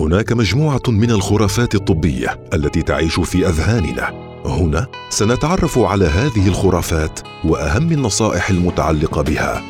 هناك مجموعة من الخرافات الطبية التي تعيش في أذهاننا. هنا سنتعرف على هذه الخرافات وأهم النصائح المتعلقة بها.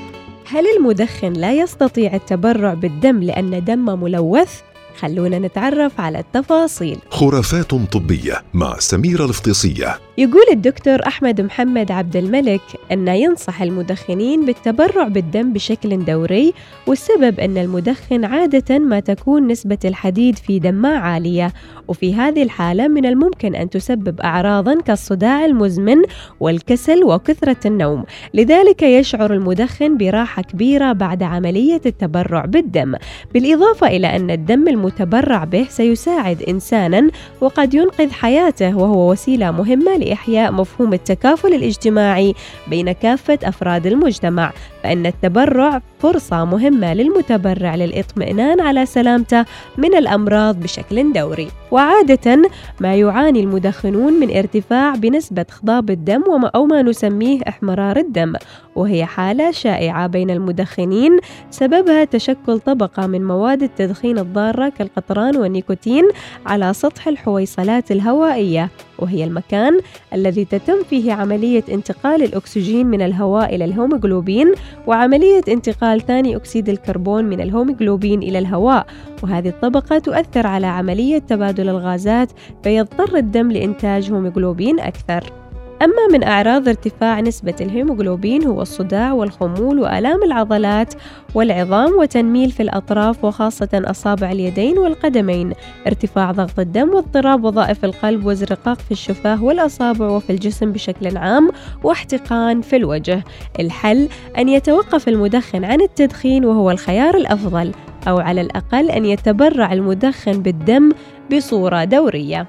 هل المدخن لا يستطيع التبرع بالدم لأن دمه ملوث؟ خلونا نتعرف على التفاصيل. خرافات طبية مع سميره الفطيسيه يقول الدكتور أحمد محمد عبد الملك أن ينصح المدخنين بالتبرع بالدم بشكل دوري والسبب أن المدخن عادة ما تكون نسبة الحديد في دمه عالية وفي هذه الحالة من الممكن أن تسبب أعراضا كالصداع المزمن والكسل وكثرة النوم. لذلك يشعر المدخن براحة كبيرة بعد عملية التبرع بالدم. بالإضافة إلى أن الدم المتبرع به سيساعد إنسانا وقد ينقذ حياته وهو وسيلة مهمة لإحياء مفهوم التكافل الاجتماعي بين كافة أفراد المجتمع. فإن التبرع فرصة مهمة للمتبرع للإطمئنان على سلامته من الأمراض بشكل دوري. وعادة ما يعاني المدخنون من ارتفاع بنسبة خضاب الدم أو ما نسميه إحمرار الدم وهي حالة شائعة بين المدخنين سببها تشكل طبقة من مواد التدخين الضارة كالقطران والنيكوتين على سطح الحويصلات الهوائية وهي المكان الذي تتم فيه عملية انتقال الأكسجين من الهواء إلى الهيموغلوبين وعملية انتقال ثاني أكسيد الكربون من الهيموغلوبين إلى الهواء وهذه الطبقة تؤثر على عملية تبادل الغازات فيضطر الدم لإنتاج هيموغلوبين أكثر. أما من أعراض ارتفاع نسبة الهيموغلوبين هو الصداع والخمول وآلام العضلات والعظام وتنميل في الأطراف وخاصة أصابع اليدين والقدمين ارتفاع ضغط الدم واضطراب وظائف القلب وازرقاق في الشفاه والأصابع وفي الجسم بشكل عام واحتقان في الوجه. الحل أن يتوقف المدخن عن التدخين وهو الخيار الأفضل أو على الأقل أن يتبرع المدخن بالدم بصورة دورية.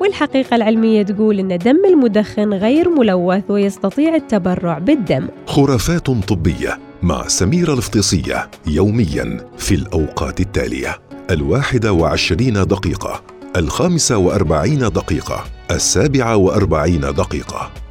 والحقيقة العلمية تقول أن دم المدخن غير ملوث ويستطيع التبرع بالدم. خرافات طبية مع سميرة الفطيسية يوميا في الأوقات التالية. الواحدة وعشرين دقيقة الخامسة وأربعين دقيقة السابعة وأربعين دقيقة.